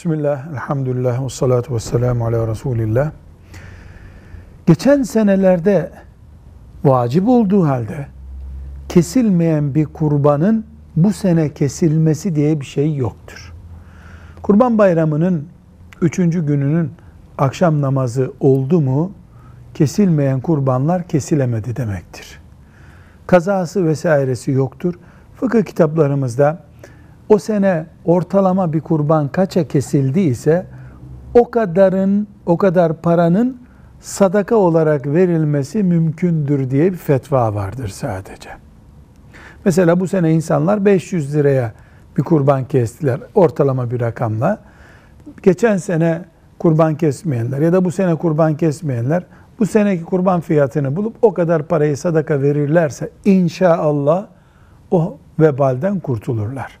Bismillah, elhamdülillah, ve salatu ve selamu ala Resulillah. Geçen senelerde vacip olduğu halde kesilmeyen bir kurbanın bu sene kesilmesi diye bir şey yoktur. Kurban bayramının üçüncü gününün akşam namazı oldu mu kesilmeyen kurbanlar kesilemedi demektir. Kazası vesairesi yoktur. Fıkıh kitaplarımızda o sene ortalama bir kurban kaça kesildiyse o kadarın o kadar paranın sadaka olarak verilmesi mümkündür diye bir fetva vardır sadece. Mesela bu sene insanlar 500 liraya bir kurban kestiler ortalama bir rakamla. Geçen sene kurban kesmeyenler ya da bu sene kurban kesmeyenler bu seneki kurban fiyatını bulup o kadar parayı sadaka verirlerse inşallah o vebalden kurtulurlar.